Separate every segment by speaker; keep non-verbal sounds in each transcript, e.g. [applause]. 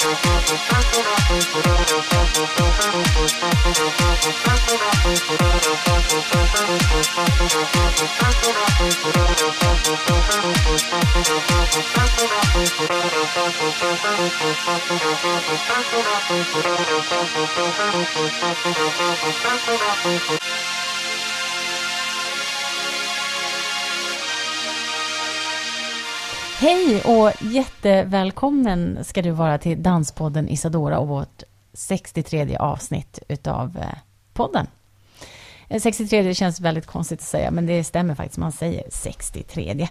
Speaker 1: スタートラフトで得たと、プロフェッションスタートラフトで得たと、プロフェッションスタートラフトで得たと、プロフェッションスタートラフトで得たと、プロフェッションスタートラフトで得たと、プロフェッションスタートラフトで得たと、プロフェッションスタートラフトで得たと、プロフェッションスタートラフトで得たと、プロフェッションスタートラフトで得たと。Hej och jättevälkommen ska du vara till Danspodden Isadora och vårt 63 avsnitt utav eh, podden. Eh, 63 känns väldigt konstigt att säga, men det stämmer faktiskt. Man säger 63.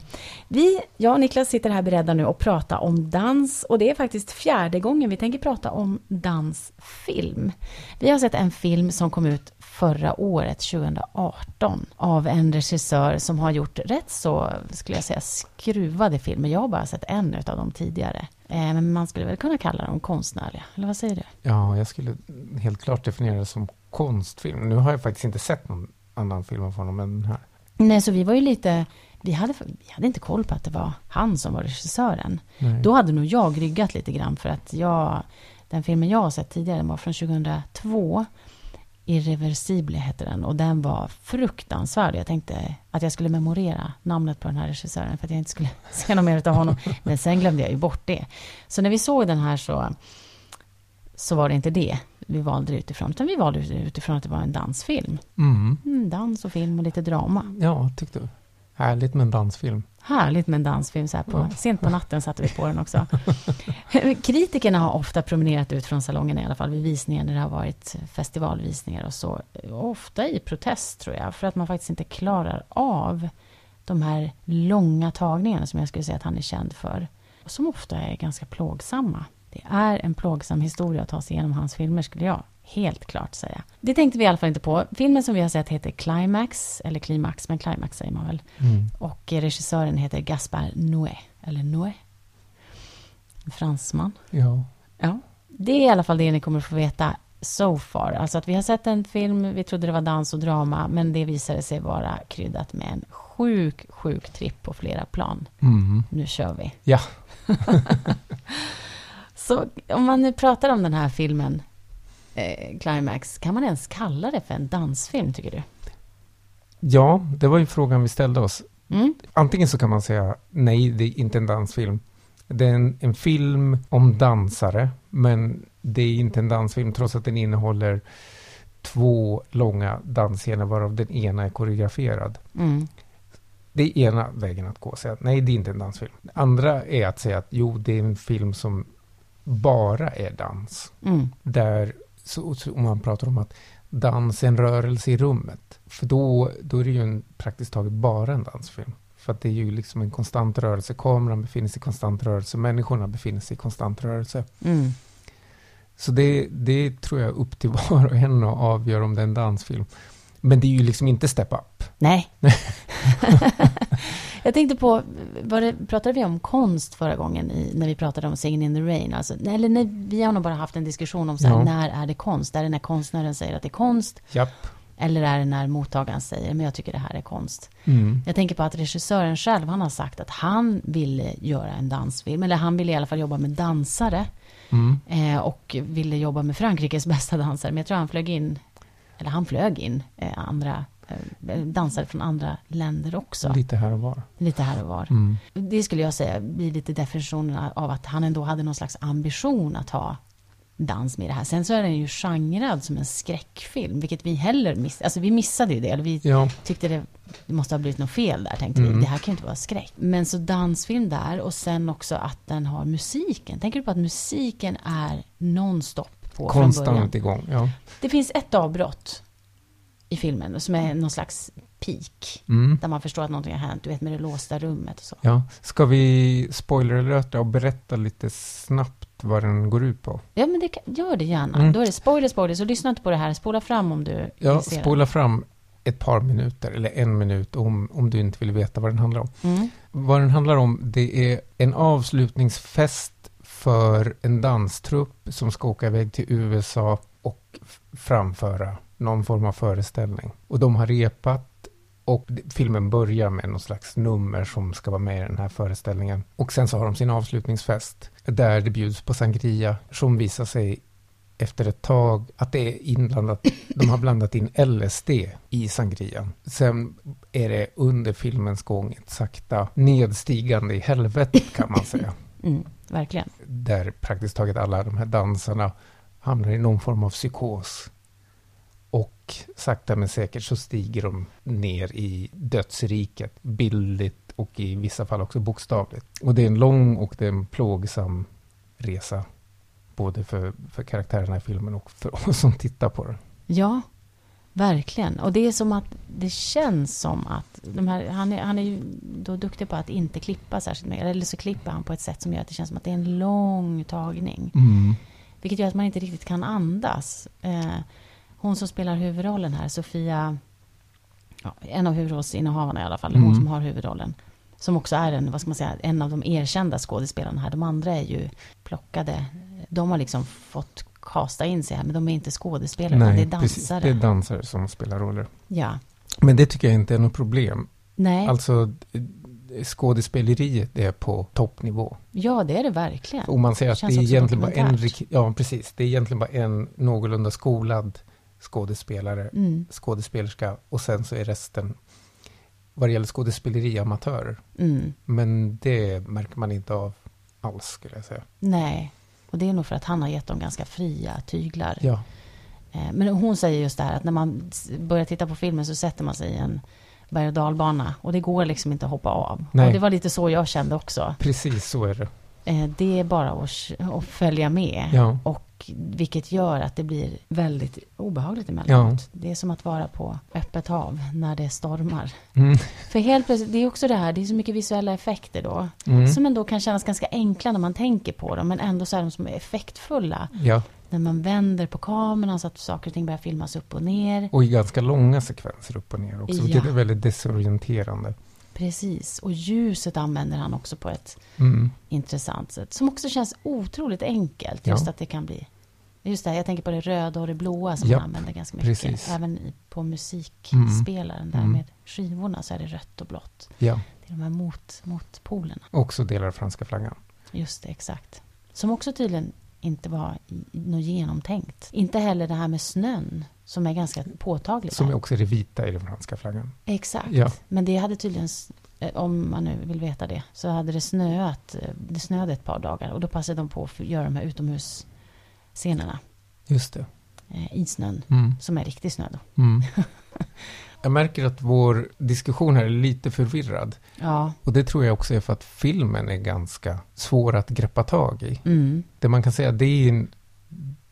Speaker 1: Vi, jag och Niklas sitter här beredda nu att prata om dans och det är faktiskt fjärde gången vi tänker prata om dansfilm. Vi har sett en film som kom ut förra året, 2018, av en regissör som har gjort rätt så, skulle jag säga, skruvade filmer. Jag har bara sett en av dem tidigare. Eh, men man skulle väl kunna kalla dem konstnärliga, eller vad säger du?
Speaker 2: Ja, jag skulle helt klart definiera det som konstfilm. Nu har jag faktiskt inte sett någon annan film av honom än den här.
Speaker 1: Nej, så vi var ju lite... Vi hade, vi hade inte koll på att det var han som var regissören. Nej. Då hade nog jag ryggat lite grann för att jag... Den filmen jag har sett tidigare var från 2002. Irreversible hette den och den var fruktansvärd. Jag tänkte att jag skulle memorera namnet på den här regissören för att jag inte skulle [laughs] se något mer av honom. Men sen glömde jag ju bort det. Så när vi såg den här så, så var det inte det vi valde utifrån, utan vi valde utifrån att det var en dansfilm. Mm. Mm, dans och film och lite drama.
Speaker 2: Ja, tyckte du? Härligt med en dansfilm.
Speaker 1: Härligt med en dansfilm. Så här på, ja. Sent på natten satte vi på den också. [laughs] Kritikerna har ofta promenerat ut från salongen i alla fall vid visningar när det har varit festivalvisningar och så. Ofta i protest tror jag, för att man faktiskt inte klarar av de här långa tagningarna som jag skulle säga att han är känd för. Som ofta är ganska plågsamma. Det är en plågsam historia att ta sig igenom hans filmer skulle jag helt klart säga. Det tänkte vi i alla fall inte på. Filmen som vi har sett heter Climax, eller Climax, men Climax säger man väl. Mm. Och regissören heter Gaspar Noé, eller Noé. En fransman.
Speaker 2: Ja.
Speaker 1: Ja. Det är i alla fall det ni kommer att få veta so far. Alltså att vi har sett en film, vi trodde det var dans och drama, men det visade sig vara kryddat med en sjuk, sjuk tripp på flera plan. Mm. Nu kör vi.
Speaker 2: Ja. [laughs]
Speaker 1: Så om man nu pratar om den här filmen, eh, Climax, kan man ens kalla det för en dansfilm, tycker du?
Speaker 2: Ja, det var ju frågan vi ställde oss. Mm. Antingen så kan man säga nej, det är inte en dansfilm. Det är en, en, film om dansare, men det är inte en dansfilm trots att den innehåller två långa dansscener varav den ena är koreograferad. Mm. Det är ena vägen att gå, säga nej det är inte en dansfilm. Det andra är att säga att jo, det är en film som bara är dans. Mm. Där, så, om man pratar om att dans är en rörelse i rummet. För då, då är det ju en, praktiskt taget bara en dansfilm. För att det är ju liksom en konstant rörelse. Kameran befinner sig i konstant rörelse. Människorna befinner sig i konstant rörelse. Mm. Så det, det tror jag är upp till [laughs] var och en att avgöra om det är en dansfilm. Men det är ju liksom inte Step Up.
Speaker 1: Nej. [laughs] [laughs] Jag tänkte på, var det, pratade vi om konst förra gången i, när vi pratade om Singing in the Rain? Alltså, eller nej, vi har nog bara haft en diskussion om så här, ja. när är det konst? Är det när konstnären säger att det är konst?
Speaker 2: Japp.
Speaker 1: Eller är det när mottagaren säger, men jag tycker det här är konst. Mm. Jag tänker på att regissören själv, han har sagt att han ville göra en dansfilm, eller han ville i alla fall jobba med dansare. Mm. Eh, och ville jobba med Frankrikes [laughs] bästa dansare, men jag tror han flög in, eller han flög in eh, andra dansare från andra länder också.
Speaker 2: Lite här och var.
Speaker 1: Lite här och var. Mm. Det skulle jag säga blir lite definitionen av att han ändå hade någon slags ambition att ha dans med det här. Sen så är den ju genrad som en skräckfilm, vilket vi heller missade. Alltså vi missade ju det, eller vi ja. tyckte det, det måste ha blivit något fel där, tänkte mm. vi. Det här kan ju inte vara skräck. Men så dansfilm där och sen också att den har musiken. Tänker du på att musiken är nonstop på
Speaker 2: Konstant igång, ja.
Speaker 1: Det finns ett avbrott i filmen som är någon slags peak. Mm. Där man förstår att någonting har hänt, du vet med det låsta rummet och så.
Speaker 2: Ja, ska vi spoiler alert och berätta lite snabbt vad den går ut på?
Speaker 1: Ja, men det kan, gör det gärna. Mm. Då är det spoiler, spoiler, så lyssna inte på det här, spola fram om du
Speaker 2: Ja, spola fram ett par minuter, eller en minut, om, om du inte vill veta vad den handlar om. Mm. Vad den handlar om, det är en avslutningsfest för en danstrupp som ska åka iväg till USA och framföra någon form av föreställning. Och de har repat Och filmen börjar med någon slags nummer som ska vara med i den här föreställningen. Och sen så har de sin avslutningsfest där det bjuds på sangria som visar sig efter ett tag att det är inblandat, de har blandat in LSD i sangrian. Sen är det under filmens gång ett sakta nedstigande i helvetet kan man säga. [laughs]
Speaker 1: Mm, verkligen.
Speaker 2: Där praktiskt taget alla de här dansarna hamnar i någon form av psykos. Och sakta men säkert så stiger de ner i dödsriket, bildligt och i vissa fall också bokstavligt. Och det är en lång och det är en plågsam resa både för, för karaktärerna i filmen och för oss som tittar på den.
Speaker 1: Ja, verkligen. Och det är som att det känns som att de här, han, är, han är ju då duktig på att inte klippa särskilt mycket. Eller så klipper han på ett sätt som gör att det känns som att det är en lång tagning.
Speaker 2: Mm.
Speaker 1: Vilket gör att man inte riktigt kan andas. Eh, hon som spelar huvudrollen här, Sofia, ja, en av huvudrollsinnehavarna i alla fall, mm. hon som har huvudrollen. Som också är en, vad ska man säga, en av de erkända skådespelarna här. De andra är ju plockade de har liksom fått kasta in sig här, men de är inte skådespelare, Nej, det är dansare. Precis,
Speaker 2: det är dansare som spelar roller.
Speaker 1: Ja.
Speaker 2: Men det tycker jag inte är något problem.
Speaker 1: Nej.
Speaker 2: Alltså, skådespeleriet är på toppnivå.
Speaker 1: Ja, det är det verkligen.
Speaker 2: Och man säger att det, det är egentligen bara en, ja precis, det är egentligen bara en någorlunda skolad skådespelare, mm. skådespelerska och sen så är resten vad det gäller skådespeleri amatörer.
Speaker 1: Mm.
Speaker 2: Men det märker man inte av alls skulle jag säga.
Speaker 1: Nej, och det är nog för att han har gett dem ganska fria tyglar.
Speaker 2: Ja.
Speaker 1: Eh, men hon säger just det här att när man börjar titta på filmen så sätter man sig i en berg och dalbana. Och det går liksom inte att hoppa av. Nej. Och det var lite så jag kände också.
Speaker 2: Precis så är det.
Speaker 1: Eh, det är bara att, att följa med.
Speaker 2: Ja.
Speaker 1: Och vilket gör att det blir väldigt obehagligt emellanåt. Ja. Det är som att vara på öppet hav när det stormar.
Speaker 2: Mm.
Speaker 1: För helt plötsligt, det är också det här, det är så mycket visuella effekter då. Mm. Som ändå kan kännas ganska enkla när man tänker på dem. Men ändå så är de som effektfulla.
Speaker 2: Ja.
Speaker 1: När man vänder på kameran så att saker och ting börjar filmas upp och ner.
Speaker 2: Och i ganska långa sekvenser upp och ner också. Ja. Vilket är väldigt desorienterande.
Speaker 1: Precis, och ljuset använder han också på ett
Speaker 2: mm.
Speaker 1: intressant sätt. Som också känns otroligt enkelt. Just ja. att det kan bli... Just det, jag tänker på det röda och det blåa som ja, han använder ganska mycket. Precis. Även på musikspelaren mm. där mm. med skivorna så är det rött och blått.
Speaker 2: Ja.
Speaker 1: Det är de här mot, motpolerna.
Speaker 2: Också delar av franska flaggan.
Speaker 1: Just det, exakt. Som också tydligen inte var något genomtänkt. Inte heller det här med snön som är ganska påtagligt.
Speaker 2: Som är också är det vita i den franska flaggan.
Speaker 1: Exakt.
Speaker 2: Ja.
Speaker 1: Men det hade tydligen, eh, om man nu vill veta det, så hade det snöat. Eh, det snöade ett par dagar och då passade de på att göra de här utomhusscenerna.
Speaker 2: Just det.
Speaker 1: Eh, I snön,
Speaker 2: mm.
Speaker 1: som är riktig snö
Speaker 2: då. Mm. [laughs] [laughs] Jag märker att vår diskussion här är lite förvirrad.
Speaker 1: Ja.
Speaker 2: Och det tror jag också är för att filmen är ganska svår att greppa tag i.
Speaker 1: Mm.
Speaker 2: Det man kan säga, det är en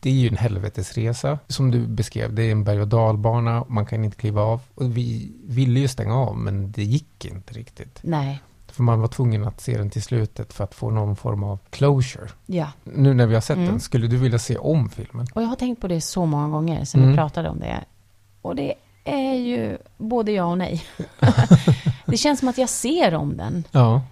Speaker 2: det är ju en helvetesresa, som du beskrev. Det är en berg och dalbana, man kan inte kliva av. Och vi ville ju stänga av, men det gick inte riktigt.
Speaker 1: Nej.
Speaker 2: För man var tvungen att se den till slutet för att få någon form av closure.
Speaker 1: Ja.
Speaker 2: Nu när vi har sett mm. den, skulle du vilja se om filmen?
Speaker 1: Och jag har tänkt på det så många gånger sen mm. vi pratade om det. Och det är ju både ja och nej. [laughs] det känns som att jag ser om den.
Speaker 2: Ja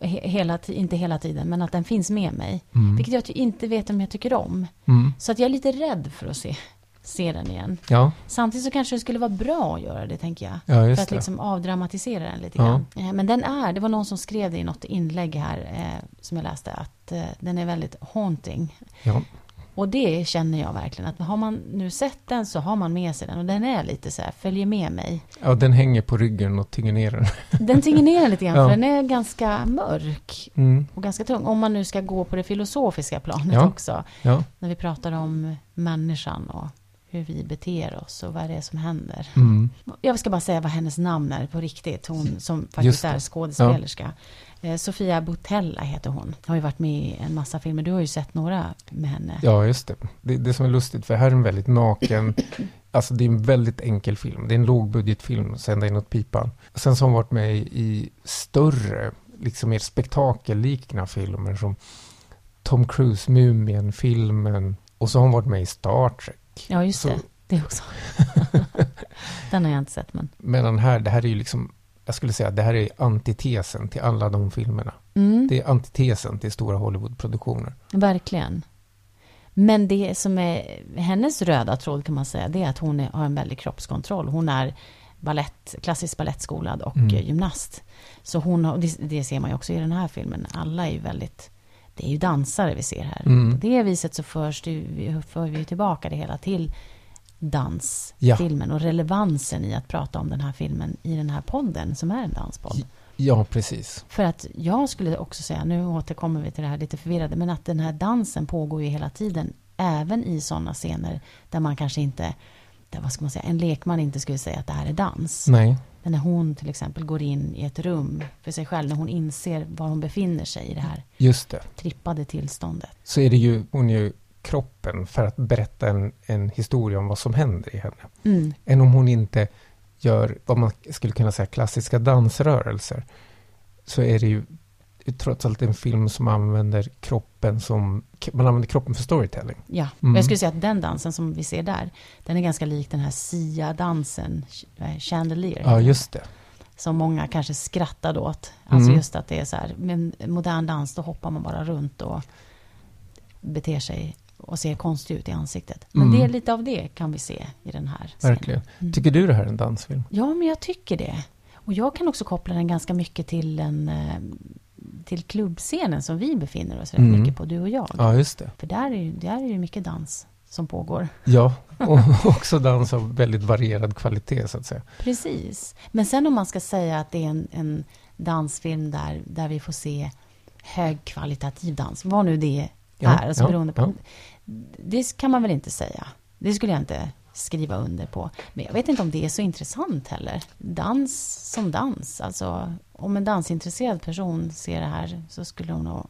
Speaker 1: hela, inte hela tiden, men att den finns med mig.
Speaker 2: Mm.
Speaker 1: Vilket jag inte vet om jag tycker om.
Speaker 2: Mm.
Speaker 1: Så att jag är lite rädd för att se, se den igen.
Speaker 2: Ja.
Speaker 1: Samtidigt så kanske det skulle vara bra att göra det, tänker jag.
Speaker 2: Ja,
Speaker 1: för att liksom avdramatisera den lite grann. Ja. Eh, men den är, det var någon som skrev det i något inlägg här, eh, som jag läste, att eh, den är väldigt haunting.
Speaker 2: Ja.
Speaker 1: Och det känner jag verkligen, att har man nu sett den så har man med sig den. Och den är lite så här, följer med mig.
Speaker 2: Ja, den hänger på ryggen och tynger ner den. [laughs]
Speaker 1: Den tynger ner den lite grann, ja. för den är ganska mörk.
Speaker 2: Mm.
Speaker 1: Och ganska tung. Om man nu ska gå på det filosofiska planet
Speaker 2: ja.
Speaker 1: också.
Speaker 2: Ja.
Speaker 1: När vi pratar om människan och hur vi beter oss och vad det är som händer.
Speaker 2: Mm.
Speaker 1: Jag ska bara säga vad hennes namn är på riktigt. Hon som faktiskt är skådespelerska. Eh, Sofia Botella heter hon. Har ju varit med i en massa filmer. Du har ju sett några med henne.
Speaker 2: Ja, just det. Det, det som är lustigt, för här är en väldigt naken... [coughs] alltså det är en väldigt enkel film. Det är en lågbudgetfilm, sända in åt pipan. Sen så har hon varit med i större, liksom mer spektakelliknande filmer som Tom Cruise, Mumien-filmen. Och så har hon varit med i Star Trek.
Speaker 1: Ja, just så. det. Det också. [laughs] den har jag inte sett, men...
Speaker 2: Medan här, det här är ju liksom jag skulle säga att det här är antitesen till alla de filmerna.
Speaker 1: Mm.
Speaker 2: Det är antitesen till stora Hollywoodproduktioner.
Speaker 1: Verkligen. Men det som är hennes röda tråd kan man säga, det är att hon är, har en väldig kroppskontroll. Hon är ballett, klassiskt ballettskolad och
Speaker 2: Mm.
Speaker 1: gymnast. Så hon har, det, det ser man ju också i den här filmen, alla är ju väldigt, det är ju dansare vi ser här.
Speaker 2: Mm.
Speaker 1: På det viset så förs det, för vi tillbaka det hela till
Speaker 2: Ja.
Speaker 1: dansfilmen och relevansen i att prata om den här filmen i den här podden som är en danspodd.
Speaker 2: Ja, precis.
Speaker 1: För att jag skulle också säga, nu återkommer vi till det här lite förvirrade, men att den här dansen pågår ju hela tiden, även i sådana scener där man kanske inte, där vad ska man säga, en lekman inte skulle säga att det här är dans.
Speaker 2: Nej.
Speaker 1: Men när hon till exempel går in i ett rum för sig själv, när hon inser var hon befinner sig i det här
Speaker 2: Just det.
Speaker 1: trippade tillståndet.
Speaker 2: Så är det ju, hon är ju kroppen för att berätta en, en historia om vad som händer i henne.
Speaker 1: Mm,
Speaker 2: Än om hon inte gör vad man skulle kunna säga klassiska dansrörelser. Så är det ju trots allt en film som använder kroppen som, man använder kroppen för storytelling.
Speaker 1: ja,
Speaker 2: Mm.
Speaker 1: jag skulle säga att den dansen som vi ser där, den är ganska lik den här Sia-dansen, eh, Chandelier.
Speaker 2: Ja, just det.
Speaker 1: som många kanske skrattade åt. Alltså
Speaker 2: Mm.
Speaker 1: just att det är så här, med modern dans då hoppar man bara runt och beter sig och ser konstig ut i ansiktet. Men
Speaker 2: Mm.
Speaker 1: det är lite av det kan vi se i den här scenen.
Speaker 2: Verkligen.
Speaker 1: Mm.
Speaker 2: Tycker du det här är en dansfilm?
Speaker 1: Ja, men jag tycker det. Och jag kan också koppla den ganska mycket till en eh, till klubbscenen som vi befinner oss rätt
Speaker 2: Mm.
Speaker 1: mycket på, du och jag.
Speaker 2: Ja, just det.
Speaker 1: För där är, där är ju mycket dans som pågår.
Speaker 2: Ja, [laughs] och också dans av väldigt varierad kvalitet så att säga.
Speaker 1: Precis. Men sen om man ska säga att det är en, en dansfilm där, där vi får se högkvalitativ dans, vad nu det
Speaker 2: Ja,
Speaker 1: är, alltså
Speaker 2: ja,
Speaker 1: beroende på. Det kan man väl inte säga. Det skulle jag inte skriva under på. Men jag vet inte om det är så intressant heller. Dans som dans, alltså om en dansintresserad person ser det här så skulle hon nog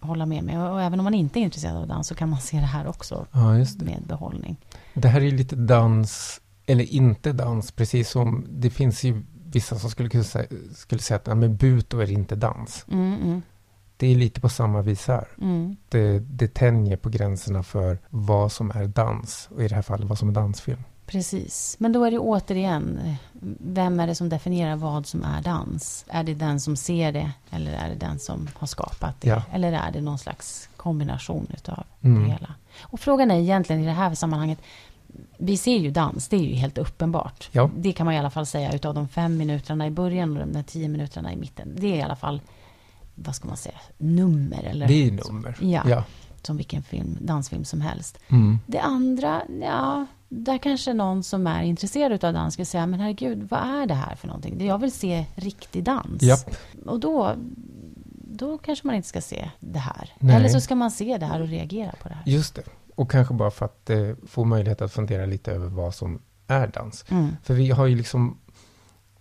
Speaker 1: hålla med mig. Och även om man inte är intresserad av dans så kan man se det här också
Speaker 2: Ja, det.
Speaker 1: med behållning.
Speaker 2: Det här är lite dans, eller inte dans, precis som det finns ju vissa som skulle, kunna säga, skulle säga att nej, men buto är inte dans.
Speaker 1: Mm, mm,
Speaker 2: Det är lite på samma vis här.
Speaker 1: mm.
Speaker 2: Det, det tänjer på gränserna för vad som är dans, och i det här fallet vad som är dansfilm.
Speaker 1: Precis, men då är det återigen, vem är det som definierar vad som är dans? Är det den som ser det eller är det den som har skapat det?
Speaker 2: Ja.
Speaker 1: Eller är det någon slags kombination utav
Speaker 2: Mm.
Speaker 1: det hela? Och frågan är egentligen i det här sammanhanget, vi ser ju dans, det är ju helt uppenbart.
Speaker 2: Ja.
Speaker 1: Det kan man i alla fall säga utav de fem minuterna i början och de där tio minuterna i mitten. Det är i alla fall, vad ska man säga, nummer eller
Speaker 2: Det är nummer.
Speaker 1: Ja.
Speaker 2: ja.
Speaker 1: som vilken film, dansfilm som helst.
Speaker 2: Mm.
Speaker 1: Det andra, ja, där kanske någon som är intresserad av dans skulle säga, men herregud, vad är det här för någonting? Jag vill se riktig dans.
Speaker 2: Japp.
Speaker 1: Och då, då kanske man inte ska se det här.
Speaker 2: Nej.
Speaker 1: Eller så ska man se det här och reagera på det här.
Speaker 2: Just det. Och kanske bara för att eh, få möjlighet att fundera lite över vad som är dans.
Speaker 1: Mm.
Speaker 2: För vi har ju liksom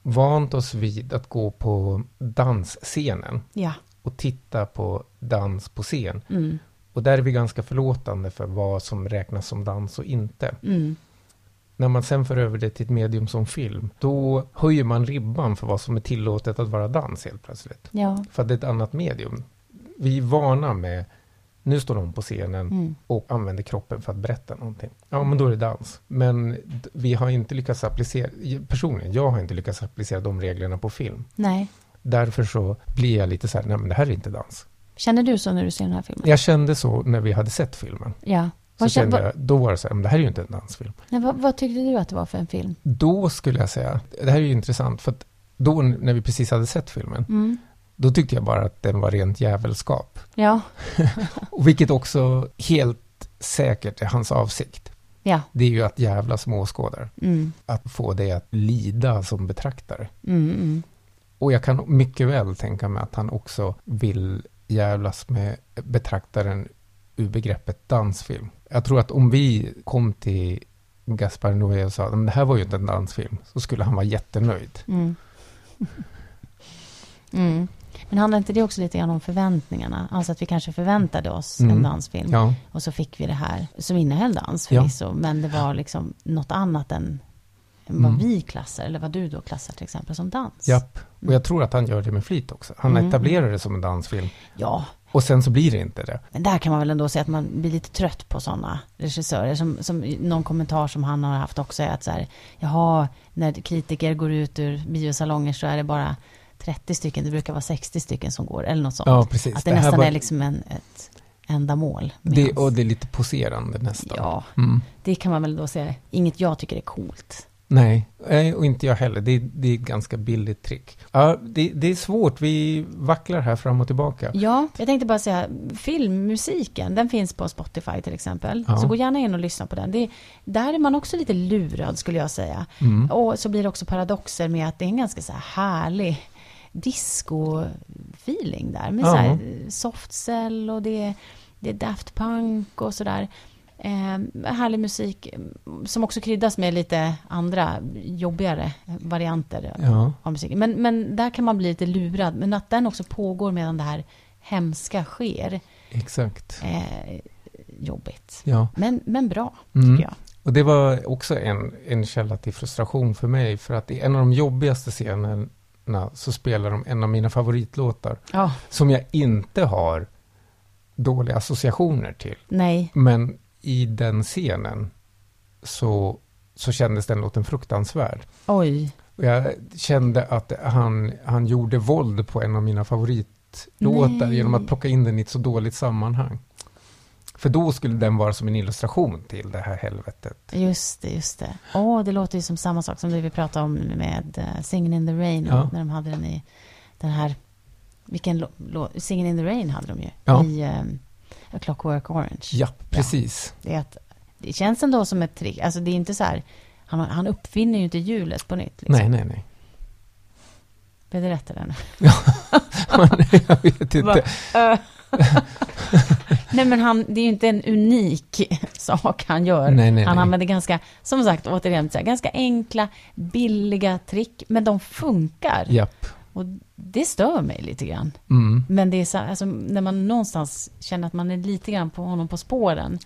Speaker 2: vant oss vid att gå på dansscenen
Speaker 1: Ja.
Speaker 2: Och titta på dans på scen.
Speaker 1: Mm.
Speaker 2: Och där är vi ganska förlåtande för vad som räknas som dans och inte.
Speaker 1: Mm.
Speaker 2: När man sen för över det till ett medium som film, då höjer man ribban för vad som är tillåtet att vara dans helt plötsligt.
Speaker 1: Ja.
Speaker 2: För att det är ett annat medium. Vi är vana med, nu står de på scenen
Speaker 1: Mm.
Speaker 2: och använder kroppen för att berätta någonting. Ja, men då är det dans. Men vi har inte lyckats applicera, personligen, jag har inte lyckats applicera de reglerna på film.
Speaker 1: Nej.
Speaker 2: Därför så blir jag lite så här, nej men det här är inte dans.
Speaker 1: Känner du så när du ser den här filmen?
Speaker 2: Jag kände så när vi hade sett filmen.
Speaker 1: Ja.
Speaker 2: Så
Speaker 1: Vad,
Speaker 2: kände
Speaker 1: vad,
Speaker 2: jag, då var det så här, men det här är ju inte en dansfilm.
Speaker 1: nej, vad, vad tyckte du att det var för en film?
Speaker 2: Då skulle jag säga, det här är ju intressant, för att då när vi precis hade sett filmen,
Speaker 1: Mm.
Speaker 2: då tyckte jag bara att den var rent jävelskap.
Speaker 1: Ja. [laughs]
Speaker 2: Och vilket också helt säkert är hans avsikt.
Speaker 1: Ja.
Speaker 2: Det är ju att jävla småskådare.
Speaker 1: Mm.
Speaker 2: Att få det att lida som betraktare.
Speaker 1: Mm, mm.
Speaker 2: Och jag kan mycket väl tänka mig att han också vill jävlas med betraktaren ur begreppet dansfilm. Jag tror att om vi kom till Gaspar Noé och sa, men det här var ju inte en dansfilm, så skulle han vara jättenöjd.
Speaker 1: Mm. [laughs] Mm. Men handlar inte det också lite grann om förväntningarna? Alltså att vi kanske förväntade oss en
Speaker 2: Mm.
Speaker 1: dansfilm
Speaker 2: Ja,
Speaker 1: och så fick vi det här som innehöll dans
Speaker 2: Ja.
Speaker 1: förvisso, men det var liksom något annat än än vad
Speaker 2: Mm.
Speaker 1: vi klassar, eller vad du då klassar till exempel som dans.
Speaker 2: japp. Och jag tror att han gör det med flit också. Han
Speaker 1: Mm.
Speaker 2: etablerar det som en dansfilm.
Speaker 1: Ja,
Speaker 2: Och sen så blir det inte det.
Speaker 1: men där kan man väl ändå säga att man blir lite trött på sådana regissörer. Som, som någon kommentar som han har haft också är att så här, jaha, när kritiker går ut ur biosalonger så är det bara 30 stycken, det brukar vara 60 stycken som går, eller något sånt.
Speaker 2: Ja, precis.
Speaker 1: Att det,
Speaker 2: här
Speaker 1: nästan
Speaker 2: var-
Speaker 1: är liksom en, ett ändamål.
Speaker 2: det, och det är lite poserande nästan.
Speaker 1: Ja,
Speaker 2: Mm.
Speaker 1: det kan man väl då säga, inget jag tycker är coolt.
Speaker 2: Nej, och inte jag heller. Det, det är ett ganska billigt trick. Ja, det, det, är svårt. Vi vacklar här fram och tillbaka.
Speaker 1: Ja, jag tänkte bara säga, filmmusiken, den finns på Spotify till exempel. Ja. Så gå gärna in och lyssna på den. Det, där är man också lite lurad skulle jag säga. Mm. Och så blir det också paradoxer med att det är en ganska så här härlig disco-feeling där. Med ja. så här soft cell och det, det är Daft Punk och sådär. Eh, härlig musik som också kryddas med lite andra jobbigare varianter ja. av musiken. Men, men där kan man bli lite lurad. Men att den också pågår medan det här hemska sker.
Speaker 2: Exakt.
Speaker 1: Eh, jobbigt.
Speaker 2: Ja.
Speaker 1: Men, men bra, mm. tycker jag.
Speaker 2: Och det var också en, en källa till frustration för mig. För att i en av de jobbigaste scenerna så spelar de en av mina favoritlåtar.
Speaker 1: Ja.
Speaker 2: Som jag inte har dåliga associationer till.
Speaker 1: Nej.
Speaker 2: Men i den scenen så, så kändes den låten fruktansvärd.
Speaker 1: Oj.
Speaker 2: Och jag kände att han, han gjorde våld på en av mina favoritlåtar Nej. genom att plocka in den i ett så dåligt sammanhang. För då skulle den vara som en illustration till det här helvetet.
Speaker 1: Just det, just det. Åh, oh, det låter ju som samma sak som det vi pratade om med uh, Singin' in the Rain. Ja. När de hade den i den här... Vilken låt? Singin' in the Rain hade de ju. Ja. I um, A Clockwork Orange.
Speaker 2: Ja, precis.
Speaker 1: Ja, det, är att, det känns ändå som ett trick. Alltså det är inte så här... Han, han uppfinner ju inte hjulet på nytt.
Speaker 2: Liksom. Nej, nej, nej.
Speaker 1: Blev [laughs] det rätt eller?
Speaker 2: Ja, jag vet inte. [laughs]
Speaker 1: nej men han, det är ju inte en unik [laughs] sak han gör.
Speaker 2: Nej, nej,
Speaker 1: han
Speaker 2: nej.
Speaker 1: använder ganska, som sagt, återigen, ganska enkla, billiga trick, men de funkar.
Speaker 2: Japp.
Speaker 1: Och det stör mig lite grann.
Speaker 2: Mm.
Speaker 1: Men det är så, alltså, när man någonstans känner att man är lite grann på honom på spåren,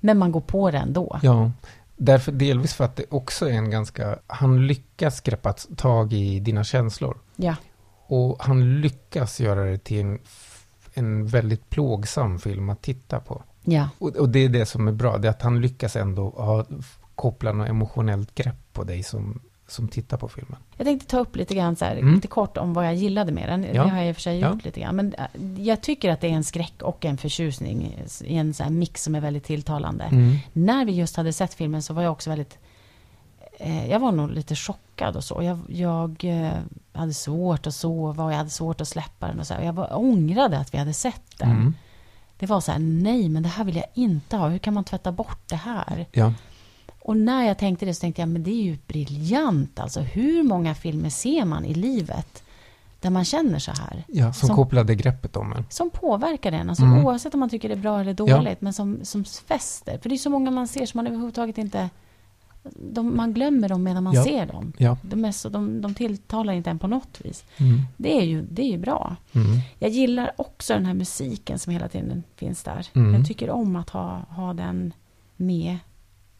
Speaker 1: men man går på det ändå.
Speaker 2: Ja, därför delvis för att det också är en ganska, han lyckas greppa tag i dina känslor.
Speaker 1: Ja.
Speaker 2: Och han lyckas göra det till en en väldigt plågsam film att titta på.
Speaker 1: Ja.
Speaker 2: Och, och, det är det som är bra, det är att han lyckas ändå ha, koppla något emotionellt grepp på dig som, som tittar på filmen.
Speaker 1: Jag tänkte ta upp lite grann så här, mm. lite kort om vad jag gillade med den. Ja. Det har jag i och för sig gjort ja. lite grann. Men äh, jag tycker att det är en skräck och en förtjusning i en så här mix som är väldigt tilltalande.
Speaker 2: Mm.
Speaker 1: När vi just hade sett filmen så var jag också väldigt eh, jag var nog lite chockad och så. Jag, jag eh, hade svårt att sova och jag hade svårt att släppa den. Och så här. Jag var, ångrade att vi hade sett den.
Speaker 2: Mm.
Speaker 1: Det var så här, nej men det här vill jag inte ha. Hur kan man tvätta bort det här?
Speaker 2: Ja.
Speaker 1: Och när jag tänkte det så tänkte jag, men det är ju briljant. Alltså hur många filmer ser man i livet där man känner så här?
Speaker 2: Ja, som, som kopplade greppet om en.
Speaker 1: Som påverkar en, alltså mm. oavsett om man tycker det är bra eller dåligt, ja. men som, som fäster. För det är så många man ser som man överhuvudtaget inte de, man glömmer dem medan man
Speaker 2: ja.
Speaker 1: ser dem.
Speaker 2: Ja.
Speaker 1: De, är så, de, de tilltalar inte en på något vis.
Speaker 2: Mm.
Speaker 1: Det, är ju, det är ju bra.
Speaker 2: Mm.
Speaker 1: Jag gillar också den här musiken som hela tiden finns där.
Speaker 2: Mm.
Speaker 1: Jag tycker om att ha, ha den med.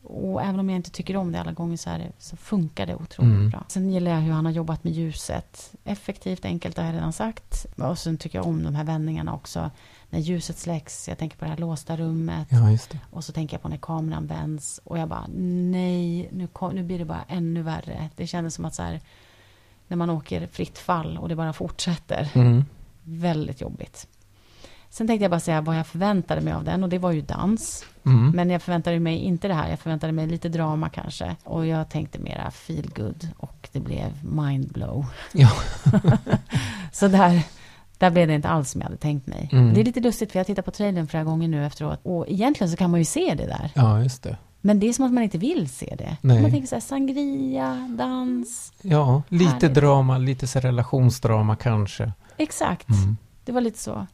Speaker 1: Och även om jag inte tycker om det alla gånger så, det, så funkar det otroligt
Speaker 2: mm.
Speaker 1: bra. Sen gillar jag hur han har jobbat med ljuset. Effektivt, enkelt, det har jag redan sagt. Och sen tycker jag om de här vändningarna också när ljuset släcks, jag tänker på det här låsta rummet.
Speaker 2: Ja,
Speaker 1: och så tänker jag på när kameran vänds. Och jag bara, nej, nu, kom, nu blir det bara ännu värre. Det kändes som att så här, när man åker fritt fall och det bara fortsätter.
Speaker 2: Mm.
Speaker 1: Väldigt jobbigt. Sen tänkte jag bara säga vad jag förväntade mig av den och det var ju dans.
Speaker 2: Mm.
Speaker 1: Men jag förväntade mig inte det här. Jag förväntade mig lite drama kanske. Och jag tänkte mera feel good och det blev mindblow. [laughs]
Speaker 2: Ja. [laughs]
Speaker 1: så där, där blev det inte alls som jag hade tänkt mig.
Speaker 2: Mm.
Speaker 1: Det är lite lustigt för jag har tittat på trailern flera gånger nu efteråt. Och egentligen så kan man ju se det där.
Speaker 2: Ja, just det.
Speaker 1: Men det är som att man inte vill se det.
Speaker 2: Nej.
Speaker 1: Man tänker så här, sangria, dans.
Speaker 2: Ja, lite
Speaker 1: härligt.
Speaker 2: drama, lite så relationsdrama kanske.
Speaker 1: Exakt.
Speaker 2: Mm.
Speaker 1: Det var lite så.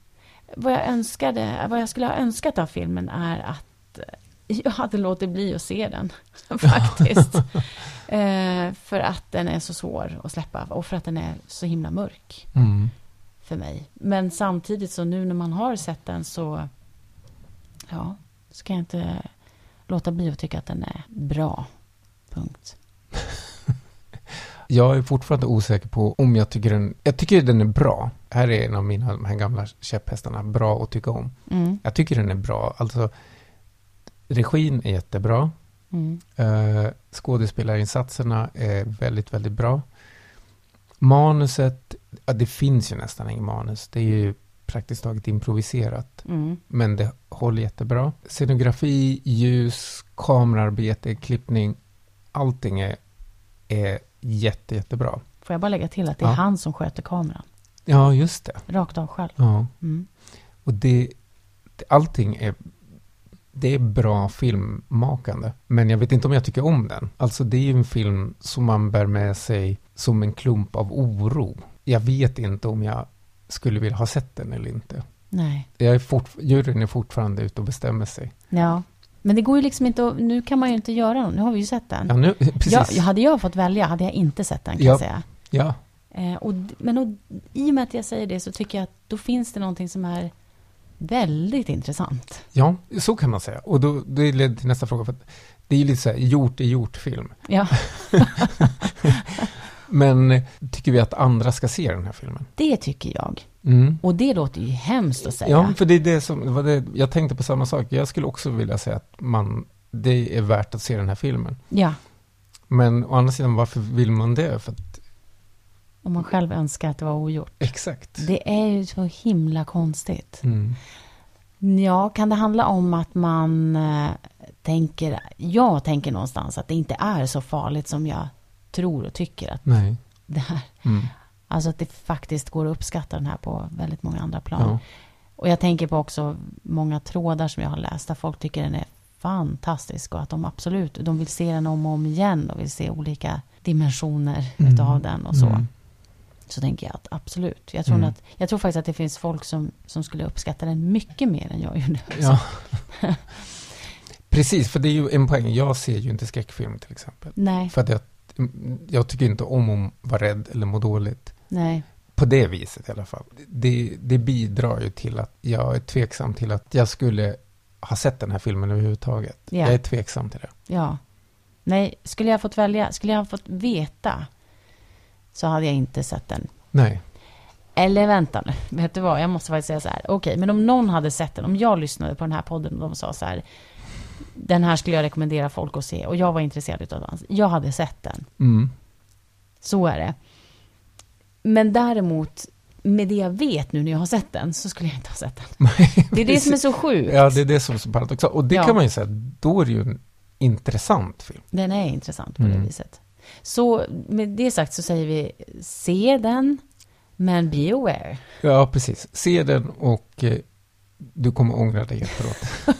Speaker 1: Vad jag önskade, vad jag skulle ha önskat av filmen är att jag hade låtit bli att se den. [laughs] Faktiskt. [laughs] eh, för att den är så svår att släppa. Och för att den är så himla mörk.
Speaker 2: Mm
Speaker 1: för mig. Men samtidigt så nu när man har sett den så, ja, så kan jag inte låta bli att tycka att den är bra. Punkt. [laughs]
Speaker 2: jag är fortfarande osäker på om jag tycker den, jag tycker den är bra. Här är en av mina, de här gamla käpphästarna, bra att tycka om.
Speaker 1: Mm.
Speaker 2: Jag tycker den är bra, alltså regin är jättebra.
Speaker 1: Mm.
Speaker 2: Uh, skådespelarinsatserna är väldigt, väldigt bra. Manuset, ja, det finns ju nästan inget manus. Det är ju praktiskt taget improviserat.
Speaker 1: Mm.
Speaker 2: Men det håller jättebra. Scenografi, ljus, kamerarbete, klippning. Allting är är jätte, jättebra.
Speaker 1: Får jag bara lägga till att det är
Speaker 2: Ja.
Speaker 1: han som sköter kameran.
Speaker 2: Ja, just det.
Speaker 1: Rakt av själv.
Speaker 2: Ja.
Speaker 1: Mm.
Speaker 2: Och det, det, allting är, det är bra filmmakande. Men jag vet inte om jag tycker om den. Alltså det är ju en film som man bär med sig som en klump av oro. Jag vet inte om jag skulle vilja ha sett den eller inte.
Speaker 1: Nej.
Speaker 2: Jag är fort, juryn är fortfarande ute och bestämmer sig.
Speaker 1: Ja. Men det går ju liksom inte att, nu kan man ju inte göra något. Nu har vi ju sett den.
Speaker 2: Ja, nu, [laughs] precis.
Speaker 1: Ja, jag hade jag fått välja hade jag inte sett den kan
Speaker 2: Ja.
Speaker 1: jag säga.
Speaker 2: Ja,
Speaker 1: Eh, och, men och, i och med att jag säger det så tycker jag att då finns det någonting som är väldigt intressant.
Speaker 2: ja, så kan man säga. Och då, det leder till nästa fråga. För det är ju lite så här, gjort är gjort-film.
Speaker 1: Ja, [laughs]
Speaker 2: Men eh, tycker vi att andra ska se den här filmen?
Speaker 1: det tycker jag.
Speaker 2: Mm.
Speaker 1: Och det låter ju hemskt att säga.
Speaker 2: Ja, för det är det som, det det, jag tänkte på samma sak. Jag skulle också vilja säga att man, det är värt att se den här filmen.
Speaker 1: ja.
Speaker 2: Men å andra sidan, varför vill man det? För att,
Speaker 1: Om man själv önskar att det var ogjort.
Speaker 2: exakt.
Speaker 1: Det är ju så himla konstigt.
Speaker 2: Mm.
Speaker 1: Ja, kan det handla om att man eh, tänker, jag tänker någonstans att det inte är så farligt som jag tror och tycker att
Speaker 2: Nej.
Speaker 1: Det är.
Speaker 2: Mm.
Speaker 1: Alltså att det faktiskt går att uppskatta den här på väldigt många andra plan.
Speaker 2: Ja.
Speaker 1: Och jag tänker på också många trådar som jag har läst där folk tycker den är fantastisk och att de absolut, de vill se den om och om igen och vill se olika dimensioner
Speaker 2: Mm.
Speaker 1: utav den och så.
Speaker 2: Mm.
Speaker 1: Så tänker jag att absolut. Jag tror,
Speaker 2: Mm.
Speaker 1: att, jag tror faktiskt att det finns folk som, som skulle uppskatta den mycket mer än jag gjorde.
Speaker 2: Ja. [laughs] Precis, för det är ju en poäng. Jag ser ju inte skräckfilm till exempel.
Speaker 1: Nej,
Speaker 2: För att jag, jag tycker inte om att vara rädd eller må dåligt.
Speaker 1: nej,
Speaker 2: På det viset i alla fall. Det, det bidrar ju till att jag är tveksam till att jag skulle ha sett den här filmen överhuvudtaget.
Speaker 1: Ja.
Speaker 2: Jag är tveksam till det.
Speaker 1: ja. Nej, skulle jag fått välja, skulle jag fått veta så hade jag inte sett den.
Speaker 2: Nej.
Speaker 1: Eller vänta nu, [laughs] vet du vad, jag måste faktiskt säga så här. Okej, men om någon hade sett den, om jag lyssnade på den här podden och de sa så här. Den här skulle jag rekommendera folk att se och jag var intresserad av dans. Jag hade sett den.
Speaker 2: Mm.
Speaker 1: Så är det. Men däremot, med det jag vet nu när jag har sett den, så skulle jag inte ha sett den. [laughs] Det är det som är så sjukt.
Speaker 2: Ja, det är det som är så paradoxalt. Och det
Speaker 1: Ja.
Speaker 2: kan man ju säga, då är det ju en intressant film.
Speaker 1: Den är intressant på
Speaker 2: Mm.
Speaker 1: det viset. Så med det sagt så säger vi, se den, men be aware.
Speaker 2: Ja, precis. Se den och eh, du kommer ångra dig efteråt.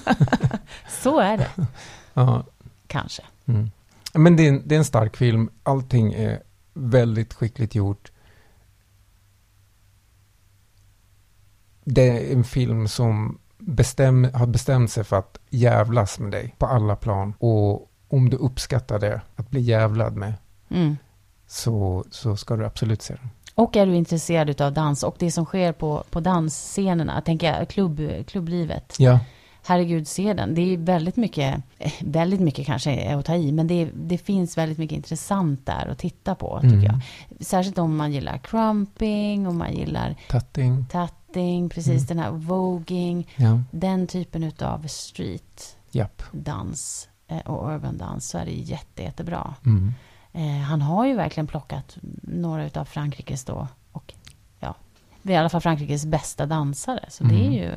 Speaker 2: [laughs]
Speaker 1: Så är det, [laughs]
Speaker 2: ja.
Speaker 1: kanske.
Speaker 2: Mm. Men det är, en, det är en stark film. Allting är väldigt skickligt gjort. Det är en film som bestäm, har bestämt sig för att jävlas med dig på alla plan. Och om du uppskattar det, att bli jävlad med,
Speaker 1: Mm.
Speaker 2: så, så ska du absolut se den.
Speaker 1: Och är du intresserad av dans och det som sker på, på dansscenerna, tänker jag, klubb, klubblivet.
Speaker 2: Ja,
Speaker 1: Herregud, se den. Det är väldigt mycket, eh, väldigt mycket kanske är att ta i, men det, det finns väldigt mycket intressant där att titta på, tycker
Speaker 2: Mm.
Speaker 1: jag. Särskilt om man gillar crumping, om man gillar
Speaker 2: Tatting.
Speaker 1: tatting, precis
Speaker 2: Mm.
Speaker 1: den här voging,
Speaker 2: Ja,
Speaker 1: den typen av streetdans
Speaker 2: japp.
Speaker 1: och urban dans, så är det jätte, jättebra.
Speaker 2: Mm.
Speaker 1: Eh, han har ju verkligen plockat några utav Frankrikes då, och ja, i alla fall Frankrikes bästa dansare. Så det är
Speaker 2: Mm.
Speaker 1: ju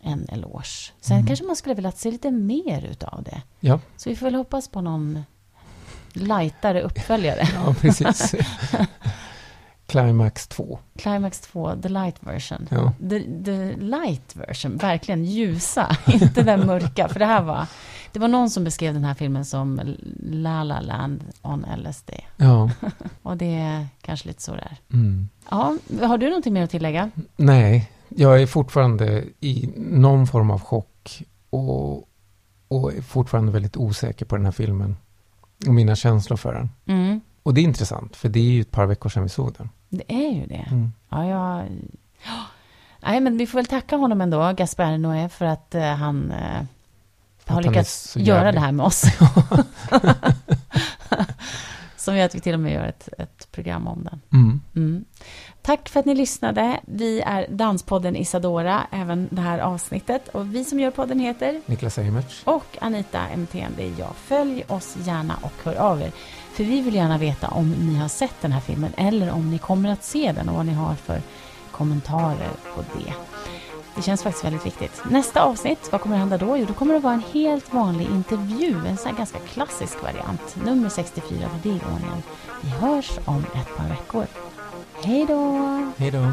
Speaker 1: en eloge. Sen
Speaker 2: Mm.
Speaker 1: kanske man skulle vilja se lite mer utav det.
Speaker 2: Ja,
Speaker 1: Så vi får väl hoppas på någon lightare uppföljare.
Speaker 2: ja precis. [laughs] Climax 2.
Speaker 1: Climax 2, the light version.
Speaker 2: Ja.
Speaker 1: The, the light version, verkligen ljusa, [laughs] inte den mörka. För det här var, det var någon som beskrev den här filmen som La La Land on LSD.
Speaker 2: Ja. [laughs]
Speaker 1: Och det är kanske lite så där.
Speaker 2: Mm.
Speaker 1: Ja, har du någonting mer att tillägga?
Speaker 2: Nej, jag är fortfarande i någon form av chock och, och är fortfarande väldigt osäker på den här filmen och mina känslor för den.
Speaker 1: Mm,
Speaker 2: Och det är intressant, för det är ju ett par veckor sedan vi såg den.
Speaker 1: Det är ju det.
Speaker 2: Mm.
Speaker 1: Ja, jag... Ja. Nej, men vi får väl tacka honom ändå, Gaspar Noé, för att eh, han eh, har
Speaker 2: han är
Speaker 1: lyckats
Speaker 2: så
Speaker 1: göra det här med oss. [laughs] Som gör att vi till och med gör ett, ett program om den.
Speaker 2: Mm.
Speaker 1: Mm. Tack för att ni lyssnade. Vi är Danspodden Isadora, även det här avsnittet. Och vi som gör podden heter
Speaker 2: Niklas Eimertz.
Speaker 1: och Anita MTN, det är jag. Följ oss gärna och hör av er. För vi vill gärna veta om ni har sett den här filmen eller om ni kommer att se den och vad ni har för kommentarer på det. Det känns faktiskt väldigt viktigt. Nästa avsnitt, vad kommer att hända då? Jo, då kommer det vara en helt vanlig intervju, en sån här ganska klassisk variant. Nummer 64 för det ordningen. Vi hörs om ett par veckor. Hej då!
Speaker 2: Hej då!